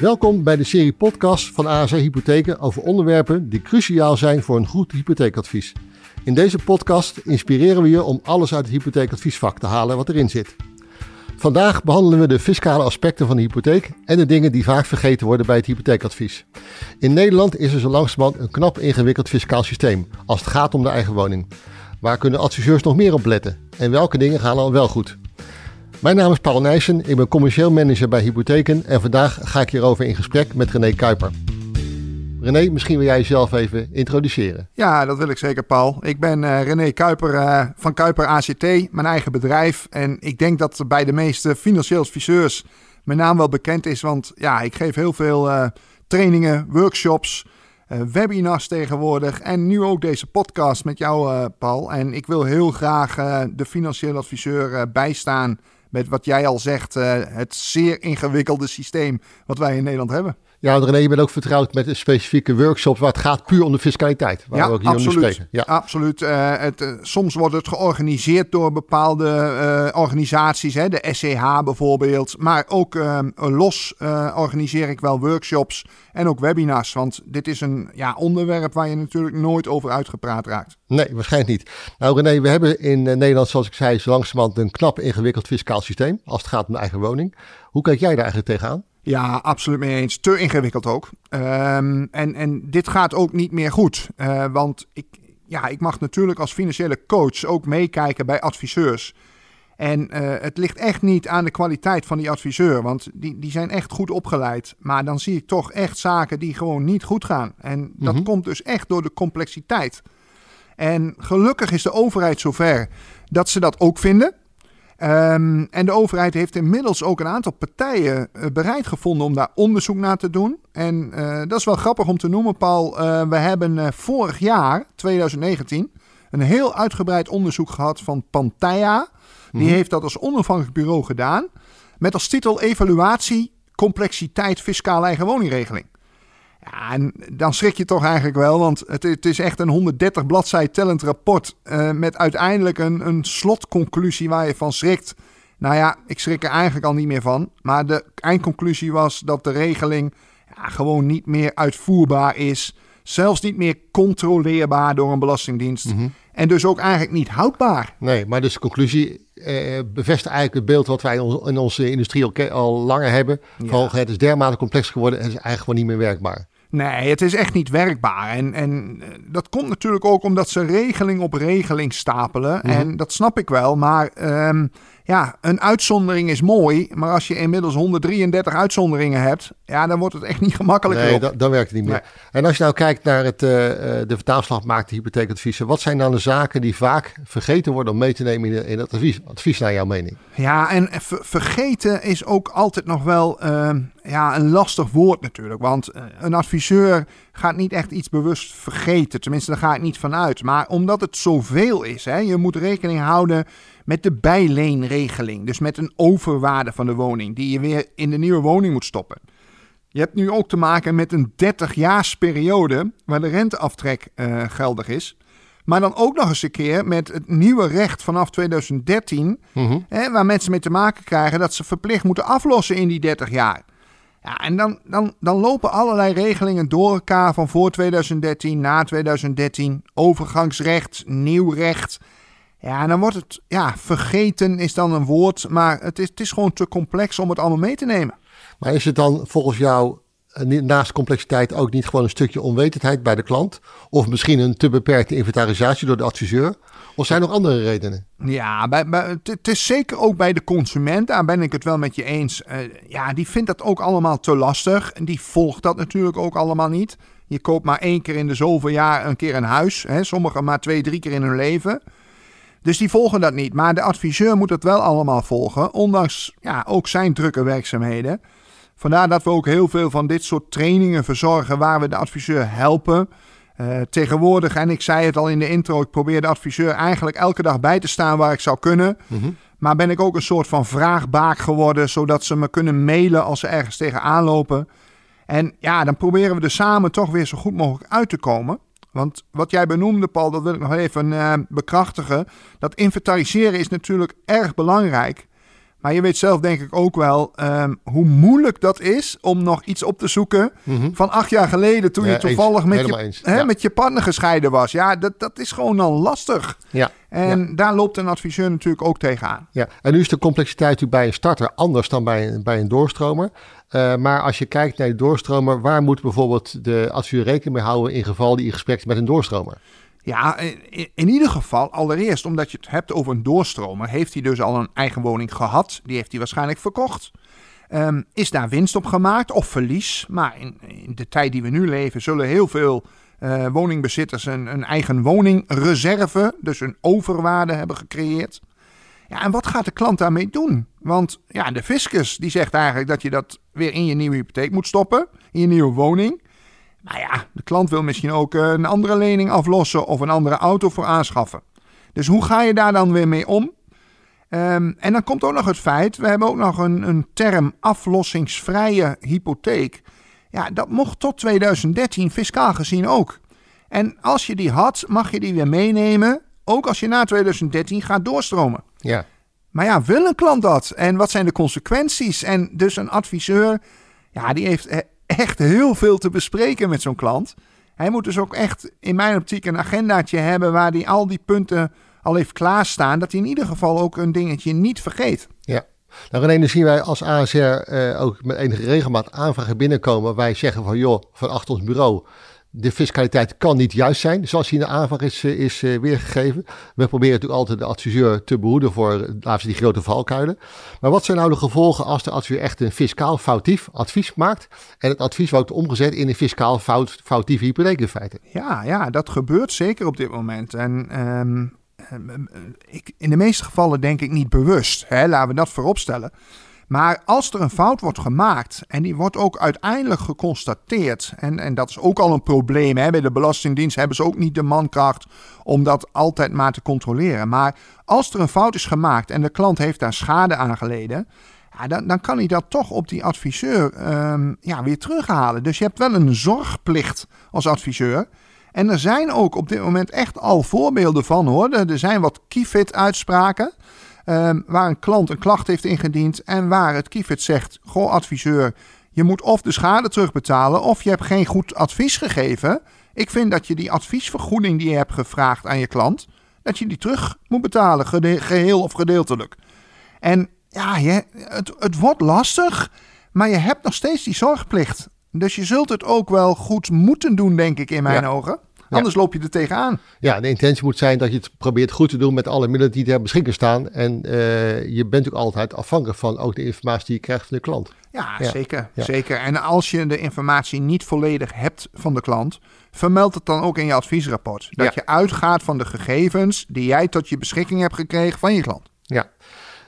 Welkom bij de serie podcast van ASR Hypotheken over onderwerpen die cruciaal zijn voor een goed hypotheekadvies. In deze podcast inspireren we je om alles uit het hypotheekadviesvak te halen wat erin zit. Vandaag behandelen we de fiscale aspecten van de hypotheek en de dingen die vaak vergeten worden bij het hypotheekadvies. In Nederland is er zo langzamerhand een knap ingewikkeld fiscaal systeem als het gaat om de eigen woning. Waar kunnen adviseurs nog meer op letten en welke dingen gaan al wel goed? Mijn naam is Paul Nijssen, ik ben commercieel manager bij Hypotheken en vandaag ga ik hierover in gesprek met René Kuiper. René, misschien wil jij jezelf even introduceren. Ja, dat wil ik zeker, Paul. Ik ben uh, René Kuiper uh, van Kuiper ACT, mijn eigen bedrijf. En ik denk dat bij de meeste financieel adviseurs mijn naam wel bekend is, want ja, ik geef heel veel uh, trainingen, workshops, webinars tegenwoordig en nu ook deze podcast met jou, Paul. En ik wil heel graag de financieel adviseur bijstaan met wat jij al zegt, het zeer ingewikkelde systeem wat wij in Nederland hebben. Ja, René, je bent ook vertrouwd met een specifieke workshops waar het gaat puur om de fiscaliteit. Waar ja, we ook hier absoluut. spreken. Ja, absoluut. Uh, het, uh, soms wordt het georganiseerd door bepaalde uh, organisaties, hè, de SCH bijvoorbeeld. Maar ook los organiseer ik wel workshops en ook webinars. Want dit is een ja, onderwerp waar je natuurlijk nooit over uitgepraat raakt. Nee, waarschijnlijk niet. Nou René, we hebben in Nederland, zoals ik zei, zo langzamerhand een knap ingewikkeld fiscaal systeem. Als het gaat om de eigen woning. Hoe kijk jij daar eigenlijk tegenaan? Ja, absoluut mee eens. Te ingewikkeld ook. Um, en, en dit gaat ook niet meer goed. Uh, want ik, ja, ik mag natuurlijk als financiële coach ook meekijken bij adviseurs. En uh, het ligt echt niet aan de kwaliteit van die adviseur, want die, die zijn echt goed opgeleid. Maar dan zie ik toch echt zaken die gewoon niet goed gaan. En dat mm -hmm. komt dus echt door de complexiteit. En gelukkig is de overheid zover dat ze dat ook vinden. Um, en de overheid heeft inmiddels ook een aantal partijen uh, bereid gevonden om daar onderzoek naar te doen. En uh, dat is wel grappig om te noemen, Paul. Uh, we hebben vorig jaar, 2019, een heel uitgebreid onderzoek gehad van Pantaya. Die mm. heeft dat als onafhankelijk bureau gedaan. Met als titel Evaluatie, Complexiteit, Fiscale Eigen Woningregeling. Ja, en dan schrik je toch eigenlijk wel, want het, het is echt een 130 bladzij tellend rapport uh, met uiteindelijk een, een slotconclusie waar je van schrikt. Nou ja, ik schrik er eigenlijk al niet meer van. Maar de eindconclusie was dat de regeling ja, gewoon niet meer uitvoerbaar is. Zelfs niet meer controleerbaar door een belastingdienst. Mm -hmm. En dus ook eigenlijk niet houdbaar. Nee, maar dus de conclusie eh, bevestigt eigenlijk het beeld wat wij in onze industrie al, al langer hebben. Ja. Van, het is dermate complex geworden en het is eigenlijk gewoon niet meer werkbaar. Nee, het is echt niet werkbaar. En, en dat komt natuurlijk ook omdat ze regeling op regeling stapelen. Mm -hmm. En dat snap ik wel. Maar um, ja, een uitzondering is mooi. Maar als je inmiddels 133 uitzonderingen hebt, ja, dan wordt het echt niet gemakkelijker. Nee, dan, dan werkt het niet meer. Nee. En als je nou kijkt naar het, uh, de vertaalslag maakt de hypotheekadviezen. Wat zijn dan de zaken die vaak vergeten worden om mee te nemen in, de, in het advies, advies naar jouw mening? Ja, en ver vergeten is ook altijd nog wel uh, ja, een lastig woord natuurlijk. Want uh, een adviseur gaat niet echt iets bewust vergeten. Tenminste, daar ga ik niet van uit. Maar omdat het zoveel is, hè, je moet rekening houden met de bijleenregeling. Dus met een overwaarde van de woning die je weer in de nieuwe woning moet stoppen. Je hebt nu ook te maken met een 30-jaarsperiode waar de renteaftrek uh, geldig is. Maar dan ook nog eens een keer met het nieuwe recht vanaf 2013, mm-hmm. hè, waar mensen mee te maken krijgen dat ze verplicht moeten aflossen in die 30 jaar. Ja, en dan, dan, dan lopen allerlei regelingen door elkaar van voor 2013, na 2013, overgangsrecht, nieuw recht. Ja, en dan wordt het, ja, vergeten is dan een woord, maar het is, het is gewoon te complex om het allemaal mee te nemen. Maar is het dan volgens jou naast complexiteit ook niet gewoon een stukje onwetendheid bij de klant? Of misschien een te beperkte inventarisatie door de adviseur? Of zijn er nog andere redenen? Ja, bij, bij, het is zeker ook bij de consument, daar ben ik het wel met je eens. Uh, ja, die vindt dat ook allemaal te lastig en die volgt dat natuurlijk ook allemaal niet. Je koopt maar één keer in de zoveel jaar een keer een huis, hè, sommigen maar twee, drie keer in hun leven. Dus die volgen dat niet. Maar de adviseur moet het wel allemaal volgen, ondanks ja, ook zijn drukke werkzaamheden. Vandaar dat we ook heel veel van dit soort trainingen verzorgen waar we de adviseur helpen. Uh, tegenwoordig, en ik zei het al in de intro, ik probeer de adviseur eigenlijk elke dag bij te staan waar ik zou kunnen. Mm-hmm. Maar ben ik ook een soort van vraagbaak geworden, zodat ze me kunnen mailen als ze ergens tegenaan lopen. En ja, dan proberen we er samen toch weer zo goed mogelijk uit te komen. Want wat jij benoemde, Paul, dat wil ik nog even uh, bekrachtigen. Dat inventariseren is natuurlijk erg belangrijk. Maar je weet zelf denk ik ook wel ehm, hoe moeilijk dat is om nog iets op te zoeken Mhm. van acht jaar geleden toen Ja, je toevallig eens. met Helemaal je, eens. hè, Ja. met je partner gescheiden was. Ja, dat, dat is gewoon dan lastig. Ja. En daar loopt een adviseur natuurlijk ook tegenaan. Ja, en nu is de complexiteit natuurlijk bij een starter anders dan bij een, bij een doorstromer. Eh, maar als je kijkt naar de doorstromer, waar moet bijvoorbeeld de adviseur rekening mee houden in geval die in gesprek is met een doorstromer? Ja, in, in ieder geval, allereerst omdat je het hebt over een doorstromer, heeft hij dus al een eigen woning gehad. Die heeft hij waarschijnlijk verkocht. Ehm, is daar winst op gemaakt of verlies? Maar in, in de tijd die we nu leven, zullen heel veel eh, woningbezitters een, een eigen woningreserve, dus een overwaarde hebben gecreëerd. Ja, en wat gaat de klant daarmee doen? Want ja, de fiscus die zegt eigenlijk dat je dat weer in je nieuwe hypotheek moet stoppen, in je nieuwe woning. Maar ja, de klant wil misschien ook een andere lening aflossen of een andere auto voor aanschaffen. Dus hoe ga je daar dan weer mee om? Ehm, en dan komt ook nog het feit, we hebben ook nog een, een term aflossingsvrije hypotheek. Ja, dat mocht tot 2013 fiscaal gezien ook. En als je die had, mag je die weer meenemen, ook als je na 2013 gaat doorstromen. Ja, Maar ja, wil een klant dat? En wat zijn de consequenties? En dus een adviseur, ja, die heeft e- echt heel veel te bespreken met zo'n klant. Hij moet dus ook echt in mijn optiek een agendaatje hebben waar hij al die punten al heeft klaarstaan. Dat hij in ieder geval ook een dingetje niet vergeet. ja. Nou René, dan zien wij als ASR eh, ook met enige regelmaat aanvragen binnenkomen. Wij zeggen van joh, van achter ons bureau, de fiscaliteit kan niet juist zijn, zoals die in de aanvraag is, eh, is eh, weergegeven. We proberen natuurlijk altijd de adviseur te behoeden voor, laten die grote valkuilen. Maar wat zijn nou de gevolgen als de adviseur echt een fiscaal foutief advies maakt en het advies wordt omgezet in een fiscaal fout, foutieve hypotheek in feite? Ja, ja, dat gebeurt zeker op dit moment. En ehm, ehm, ik, in de meeste gevallen denk ik niet bewust. Hè? Laten we dat vooropstellen. Maar als er een fout wordt gemaakt en die wordt ook uiteindelijk geconstateerd, en, en dat is ook al een probleem, hè? bij de Belastingdienst hebben ze ook niet de mankracht om dat altijd maar te controleren. Maar als er een fout is gemaakt en de klant heeft daar schade aan geleden, ja, dan, dan kan hij dat toch op die adviseur ehm, ja, weer terughalen. Dus je hebt wel een zorgplicht als adviseur. En er zijn ook op dit moment echt al voorbeelden van hoor. Er zijn wat Kifid-uitspraken. Ehm, waar een klant een klacht heeft ingediend. En waar het Kifid zegt: Goh, adviseur, je moet of de schade terugbetalen. of je hebt geen goed advies gegeven. Ik vind dat je die adviesvergoeding die je hebt gevraagd aan je klant. dat je die terug moet betalen, geheel of gedeeltelijk. En ja, je, het, het wordt lastig, maar je hebt nog steeds die zorgplicht. Dus je zult het ook wel goed moeten doen, denk ik, in mijn Ja. ogen. Anders loop je er tegenaan. Ja, de intentie moet zijn dat je het probeert goed te doen met alle middelen die ter beschikking staan. En eh, je bent ook altijd afhankelijk van ook de informatie die je krijgt van de klant. Ja, Ja. Zeker, Ja. zeker. En als je de informatie niet volledig hebt van de klant, vermeld het dan ook in je adviesrapport. Dat Ja. je uitgaat van de gegevens die jij tot je beschikking hebt gekregen van je klant. Ja.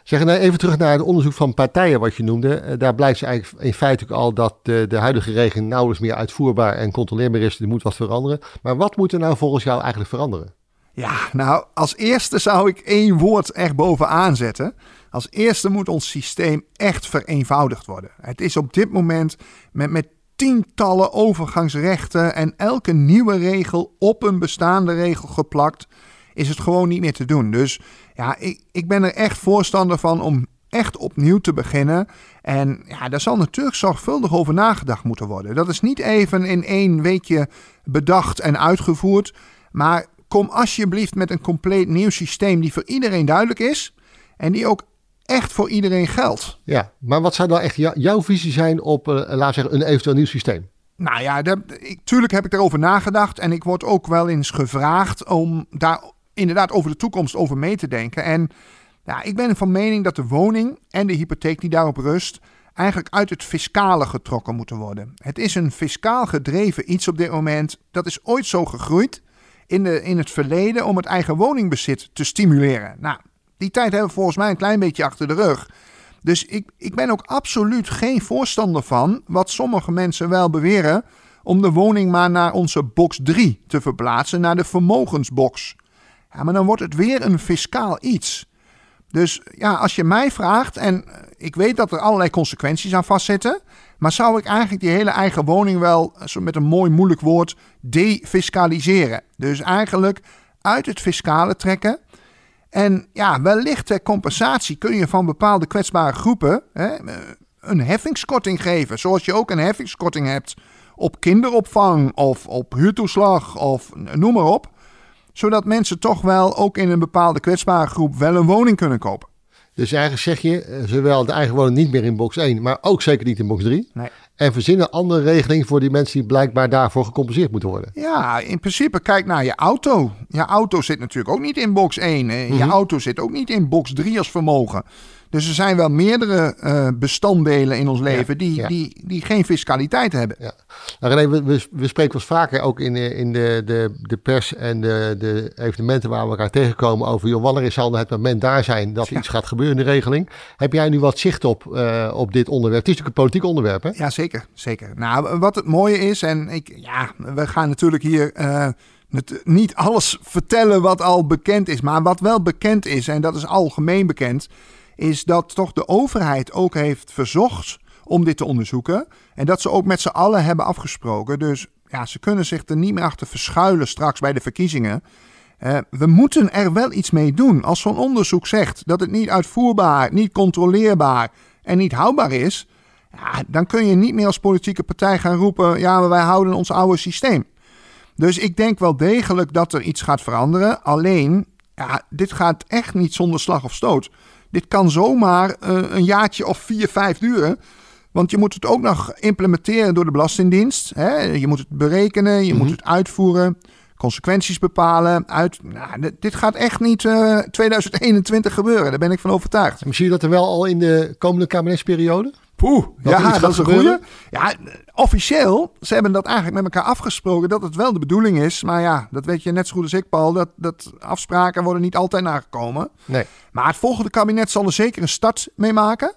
Zeg nou even terug naar het onderzoek van partijen wat je noemde. Eh, daar blijkt eigenlijk in feite ook al dat de, de huidige regeling nauwelijks meer uitvoerbaar en controleerbaar is. Er moet wat veranderen. Maar wat moet er nou volgens jou eigenlijk veranderen? Ja, nou, als eerste zou ik één woord echt bovenaan zetten. Als eerste moet ons systeem echt vereenvoudigd worden. Het is op dit moment met, met tientallen overgangsrechten en elke nieuwe regel op een bestaande regel geplakt, is het gewoon niet meer te doen. Dus ja, ik, ik ben er echt voorstander van om echt opnieuw te beginnen. En ja, daar zal natuurlijk zorgvuldig over nagedacht moeten worden. Dat is niet even in één weekje bedacht en uitgevoerd. Maar kom alsjeblieft met een compleet nieuw systeem die voor iedereen duidelijk is. En die ook echt voor iedereen geldt. Ja, maar wat zou dan echt jou- jouw visie zijn op, eh, laten we zeggen, een eventueel nieuw systeem? Nou ja, ik, tuurlijk heb ik daarover nagedacht. En ik word ook wel eens gevraagd om daar inderdaad over de toekomst over mee te denken. En ja, ik ben van mening dat de woning en de hypotheek die daarop rust... eigenlijk uit het fiscale getrokken moeten worden. Het is een fiscaal gedreven iets op dit moment. Dat is ooit zo gegroeid in, de, in het verleden om het eigen woningbezit te stimuleren. Nou, die tijd hebben we volgens mij een klein beetje achter de rug. Dus ik, ik ben ook absoluut geen voorstander van wat sommige mensen wel beweren. om de woning maar naar onze box 3 te verplaatsen, naar de vermogensbox. Ja, maar dan wordt het weer een fiscaal iets. Dus ja, als je mij vraagt, en eh, ik weet dat er allerlei consequenties aan vastzitten. maar zou ik eigenlijk die hele eigen woning wel, eh, zo met een mooi moeilijk woord, defiscaliseren. Dus eigenlijk uit het fiscale trekken. En ja, wellicht ter compensatie kun je van bepaalde kwetsbare groepen hè, een heffingskorting geven. Zoals je ook een heffingskorting hebt op kinderopvang of op huurtoeslag of noem maar op. Zodat mensen toch wel ook in een bepaalde kwetsbare groep wel een woning kunnen kopen. Dus eigenlijk zeg je, eh, zowel de eigen woning niet meer in box 1, maar ook zeker niet in box 3. Nee. En verzinnen andere regelingen voor die mensen die blijkbaar daarvoor gecompenseerd moeten worden. Ja, in principe kijk naar je auto. Je auto zit natuurlijk ook niet in box 1. Je mhm. auto zit ook niet in box 3 als vermogen. Dus er zijn wel meerdere uh, bestanddelen in ons leven die, Die, die geen fiscaliteit hebben. Ja. Nou René, we, we, we spreken wel vaker ook in, de, in de, de, de pers en de, de evenementen waar we elkaar tegenkomen over... joh, wanneer is al het moment daar zijn dat iets gaat gebeuren in de regeling? Heb jij nu wat zicht op, uh, op dit onderwerp? Het is natuurlijk een politiek onderwerp, hè? Ja, zeker. zeker. Nou, wat het mooie is, en ik, ja, we gaan natuurlijk hier... Uh, niet alles vertellen wat al bekend is, maar wat wel bekend is, en dat is algemeen bekend, is dat toch de overheid ook heeft verzocht om dit te onderzoeken. En dat ze ook met z'n allen hebben afgesproken. Dus ja, ze kunnen zich er niet meer achter verschuilen straks bij de verkiezingen. Uh, we moeten er wel iets mee doen. Als zo'n onderzoek zegt dat het niet uitvoerbaar, niet controleerbaar en niet houdbaar is, ja, dan kun je niet meer als politieke partij gaan roepen: ja, wij houden ons oude systeem. Dus ik denk wel degelijk dat er iets gaat veranderen. Alleen, ja, dit gaat echt niet zonder slag of stoot. Dit kan zomaar uh, een jaartje of vier, vijf duren. Want je moet het ook nog implementeren door de Belastingdienst. Hè? Je moet het berekenen, je moet mhm. het uitvoeren, consequenties bepalen. Uit, nou, dit gaat echt niet uh, eh, 2021 gebeuren, daar ben ik van overtuigd. je dat er wel al in de komende kabinetsperiode? Poeh, ja, dat is een goede. Ja, officieel, ze hebben dat eigenlijk met elkaar afgesproken dat het wel de bedoeling is. Maar ja, dat weet je net zo goed als ik, Paul, dat, dat afspraken worden niet altijd nagekomen. Nee. Maar het volgende kabinet zal er zeker een start mee maken.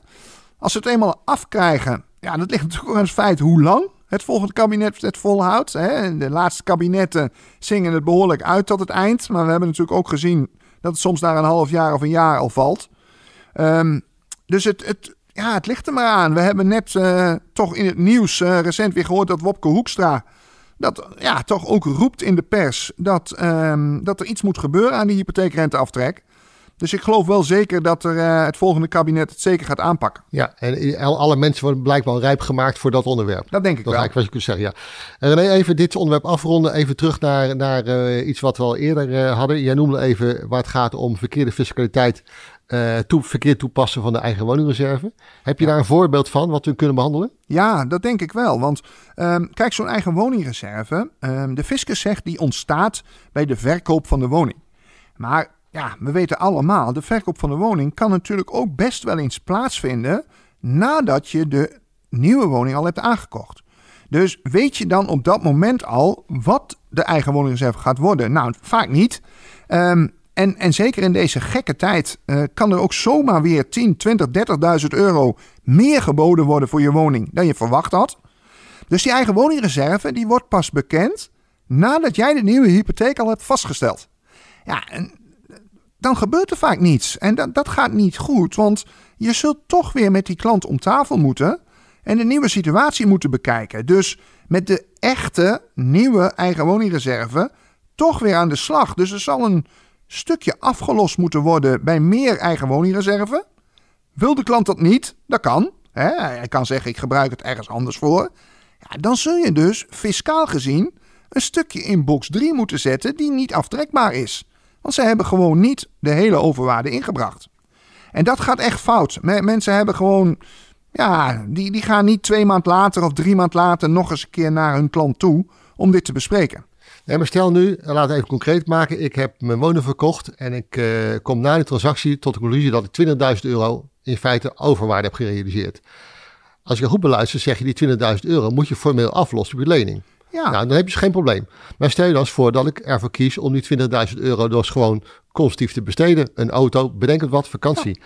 Als ze het eenmaal afkrijgen, ja, dat ligt natuurlijk ook aan het feit hoe lang het volgende kabinet het volhoudt. Hè. De laatste kabinetten zingen het behoorlijk uit tot het eind. Maar we hebben natuurlijk ook gezien dat het soms na een half jaar of een jaar al valt. Um, dus het, het, ja, het ligt er maar aan. We hebben net uh, toch in het nieuws uh, recent weer gehoord dat Wopke Hoekstra... dat ja, toch ook roept in de pers dat, um, dat er iets moet gebeuren aan die hypotheekrenteaftrek. Dus ik geloof wel zeker dat er, uh, het volgende kabinet het zeker gaat aanpakken. Ja, en alle mensen worden blijkbaar rijp gemaakt voor dat onderwerp. Dat denk ik dat wel. Dat is wat je kunt zeggen, ja. En René, even dit onderwerp afronden. Even terug naar, naar uh, iets wat we al eerder uh, hadden. Jij noemde even waar het gaat om verkeerde fiscaliteit uh, toe, verkeerd toepassen van de eigen woningreserve. Heb je daar een voorbeeld van wat we kunnen behandelen? Ja, dat denk ik wel. Want um, kijk, zo'n eigen woningreserve, um, de fiscus zegt die ontstaat bij de verkoop van de woning. Maar ja, we weten allemaal, de verkoop van de woning kan natuurlijk ook best wel eens plaatsvinden nadat je de nieuwe woning al hebt aangekocht. Dus weet je dan op dat moment al wat de eigen woningreserve gaat worden? Nou, vaak niet. Um, en, en zeker in deze gekke tijd uh, kan er ook zomaar weer 10, 20, 30.000 euro meer geboden worden voor je woning dan je verwacht had. Dus die eigen woningreserve die wordt pas bekend nadat jij de nieuwe hypotheek al hebt vastgesteld. Ja, en dan gebeurt er vaak niets. En dat, dat gaat niet goed, want je zult toch weer met die klant om tafel moeten en de nieuwe situatie moeten bekijken. Dus met de echte nieuwe eigen woningreserve toch weer aan de slag. Dus er zal een stukje afgelost moeten worden bij meer eigen woningreserve. Wil de klant dat niet? Dat kan. Hij kan zeggen: ik gebruik het ergens anders voor. Ja, dan zul je dus fiscaal gezien een stukje in box 3 moeten zetten die niet aftrekbaar is. Want ze hebben gewoon niet de hele overwaarde ingebracht. En dat gaat echt fout. Mensen hebben gewoon, ja, die, die gaan niet twee maand later of drie maand later nog eens een keer naar hun klant toe om dit te bespreken. Nee, maar stel nu, laten we even concreet maken. Ik heb mijn woning verkocht en ik uh, kom na de transactie tot de conclusie dat ik 20.000 euro in feite overwaarde heb gerealiseerd. Als je goed beluistert, zeg je die 20.000 euro moet je formeel aflossen op je lening. Ja. Nou, dan heb je dus geen probleem. Maar stel je dan eens voor dat ik ervoor kies om die 20.000 euro dus gewoon constructief te besteden. Een auto, bedenk het wat, vakantie.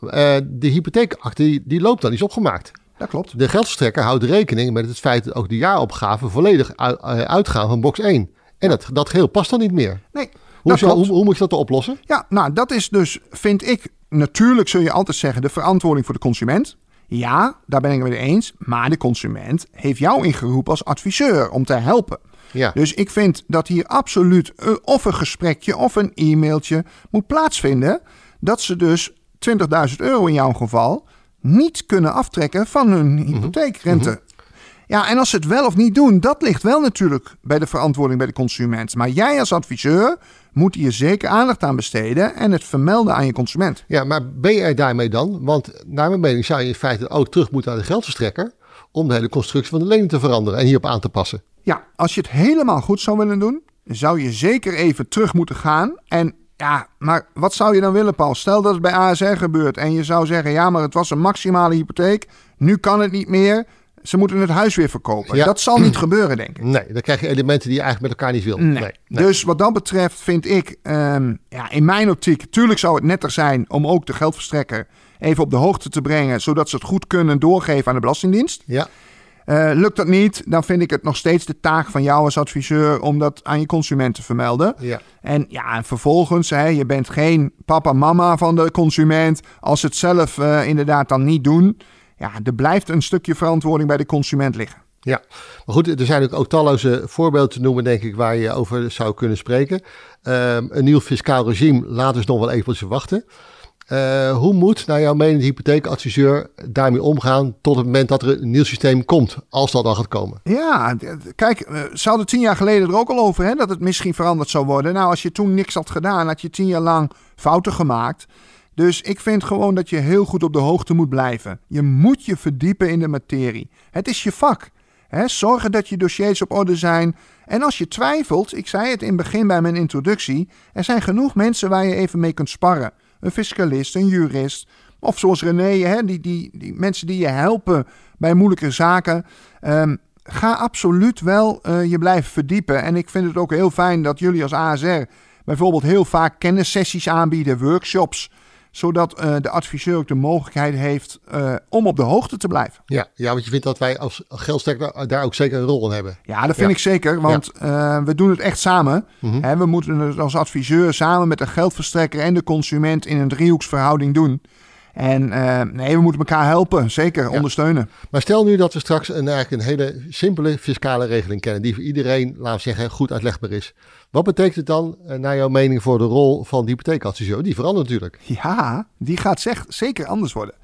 Ja. Uh, de hypotheekakte, die, die loopt dan, is opgemaakt. Dat klopt. De geldverstrekker houdt rekening met het feit dat ook de jaaropgaven volledig eh, uitgaan van box 1. En dat, dat geheel past dan niet meer. Nee. Hoe, hoe, hoe, moet je dat oplossen? Ja, nou dat is dus, vind ik, natuurlijk zul je altijd zeggen, de verantwoording voor de consument. Ja, daar ben ik het mee eens. Maar de consument heeft jou ingeroepen als adviseur om te helpen. Ja. Dus ik vind dat hier absoluut eh, of een gesprekje of een e-mailtje moet plaatsvinden. Dat ze dus 20.000 euro in jouw geval niet kunnen aftrekken van hun hypotheekrente. Ja, en als ze het wel of niet doen, dat ligt wel natuurlijk bij de verantwoording bij de consument. Maar jij als adviseur moet hier zeker aandacht aan besteden en het vermelden aan je consument. Ja, maar ben je er daarmee dan? Want naar mijn mening zou je in feite ook terug moeten naar de geldverstrekker om de hele constructie van de lening te veranderen en hierop aan te passen. Ja, als je het helemaal goed zou willen doen, zou je zeker even terug moeten gaan. En ja, maar wat zou je dan willen, Paul? Stel dat het bij ASR gebeurt en je zou zeggen: ja, maar het was een maximale hypotheek. Nu kan het niet meer. Ze moeten het huis weer verkopen. Ja. Dat zal niet gebeuren, denk ik. Nee, dan krijg je elementen die je eigenlijk met elkaar niet wil. Nee. Dus wat dat betreft vind ik, ehm, ja, in mijn optiek, tuurlijk zou het netter zijn om ook de geldverstrekker even op de hoogte te brengen, zodat ze het goed kunnen doorgeven aan de Belastingdienst. Ja, Eh, lukt dat niet, dan vind ik het nog steeds de taak van jou als adviseur om dat aan je consument te vermelden. ja. En ja, en vervolgens, hè, je bent geen papa mama van de consument. Als ze het zelf eh, inderdaad dan niet doen, ja, er blijft een stukje verantwoording bij de consument liggen. Ja, maar goed, er zijn ook, ook talloze voorbeelden te noemen, denk ik, waar je over zou kunnen spreken. Ehm, een nieuw fiscaal regime laat dus nog wel even wachten. Eh, hoe moet, naar jouw mening, de hypotheekadviseur daarmee omgaan tot het moment dat er een nieuw systeem komt, als dat dan gaat komen? Ja, kijk, eh, ze hadden tien jaar geleden er ook al over hè, dat het misschien veranderd zou worden. Nou, als je toen niks had gedaan, had je tien jaar lang fouten gemaakt. Dus ik vind gewoon dat je heel goed op de hoogte moet blijven. Je moet je verdiepen in de materie. Het is je vak. Hè, zorgen dat je dossiers op orde zijn. En als je twijfelt, ik zei het in het begin bij mijn introductie, er zijn genoeg mensen waar je even mee kunt sparren. Een fiscalist, een jurist, of zoals René, hè, die, die, die mensen die je helpen bij moeilijke zaken. Ehm, ga absoluut wel eh, je blijven verdiepen. En ik vind het ook heel fijn dat jullie als ASR bijvoorbeeld heel vaak kennissessies aanbieden, workshops zodat eh, de adviseur ook de mogelijkheid heeft eh, om op de hoogte te blijven. Ja, ja, want je vindt dat wij als geldstekker daar ook zeker een rol in hebben. Ja, dat vind Ja. ik zeker, want eh, we doen het echt samen. Hè, we moeten het als adviseur samen met de geldverstrekker en de consument in een driehoeksverhouding doen. En nee, we moeten elkaar helpen, zeker ondersteunen. Maar stel nu dat we straks een, eigenlijk een hele simpele fiscale regeling kennen, die voor iedereen, laten we zeggen, goed uitlegbaar is. Wat betekent het dan, eh, naar jouw mening, voor de rol van de hypotheekadviseur? Die verandert natuurlijk. Ja, die gaat zeg, zeker anders worden.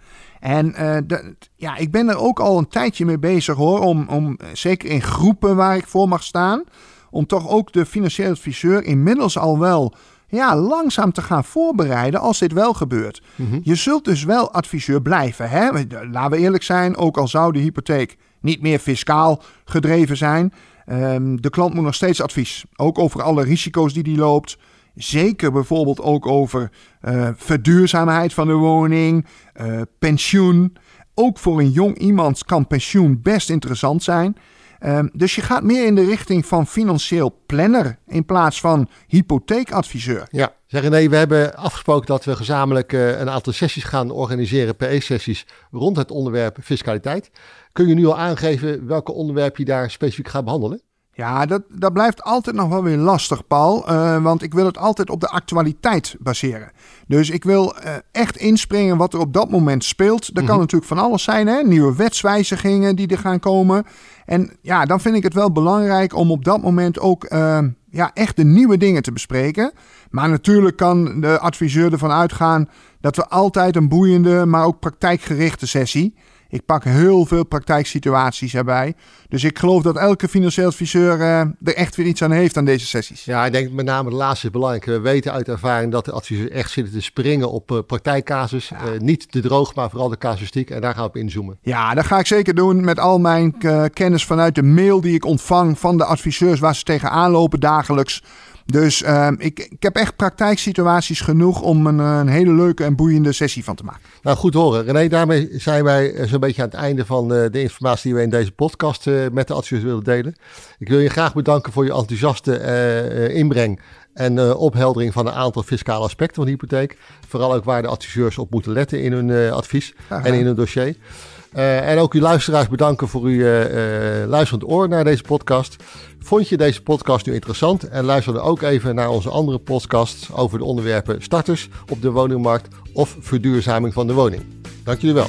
En eh, de- ja, ik ben er ook al een tijdje mee bezig hoor, om, om eh, zeker in groepen waar ik voor mag staan, om toch ook de financieel adviseur inmiddels al wel ja, langzaam te gaan voorbereiden als dit wel gebeurt. Je zult dus wel adviseur blijven. Hè? Laten we eerlijk zijn, ook al zou de hypotheek niet meer fiscaal gedreven zijn. Ehm, de klant moet nog steeds advies. Ook over alle risico's die die loopt. Zeker bijvoorbeeld ook over eh, verduurzaamheid van de woning, eh, pensioen. Ook voor een jong iemand kan pensioen best interessant zijn. Ehm, dus je gaat meer in de richting van financieel planner in plaats van hypotheekadviseur. Ja, zeggen nee, we hebben afgesproken dat we gezamenlijk eh, een aantal sessies gaan organiseren, PE-sessies, rond het onderwerp fiscaliteit. Kun je nu al aangeven welke onderwerp je daar specifiek gaat behandelen? Ja, dat, dat blijft altijd nog wel weer lastig, Paul. eh, want ik wil het altijd op de actualiteit baseren. Dus ik wil eh, echt inspringen wat er op dat moment speelt. Dat kan natuurlijk van alles zijn, hè? Nieuwe wetswijzigingen die er gaan komen. En ja, dan vind ik het wel belangrijk om op dat moment ook eh, ja, echt de nieuwe dingen te bespreken. Maar natuurlijk kan de adviseur ervan uitgaan dat we altijd een boeiende, maar ook praktijkgerichte sessie. Ik pak heel veel praktijksituaties erbij. Dus ik geloof dat elke financieel adviseur eh, er echt weer iets aan heeft aan deze sessies. Ja, ik denk met name de laatste is belangrijk. We weten uit ervaring dat de adviseurs echt zitten te springen op eh, praktijkcasus. Eh, niet de droog, maar vooral de casuïstiek. En daar gaan we op inzoomen. Ja, dat ga ik zeker doen met al mijn kennis vanuit de mail die ik ontvang van de adviseurs waar ze tegenaan lopen dagelijks. Dus eh, ik, ik heb echt praktijksituaties genoeg om een, eh, een hele leuke en boeiende sessie van te maken. Nou, goed horen. René, daarmee zijn wij zo'n beetje aan het einde van eh, de informatie die we in deze podcast eh, met de adviseurs willen delen. Ik wil je graag bedanken voor je enthousiaste inbreng en opheldering van een aantal fiscale aspecten van de hypotheek. Vooral ook waar de adviseurs op moeten letten in hun advies en in hun dossier. En ook uw luisteraars bedanken voor uw luisterend oor naar deze podcast. Vond je deze podcast nu interessant? En luister dan ook even naar onze andere podcasts over de onderwerpen starters op de woningmarkt of verduurzaming van de woning. Dank jullie wel.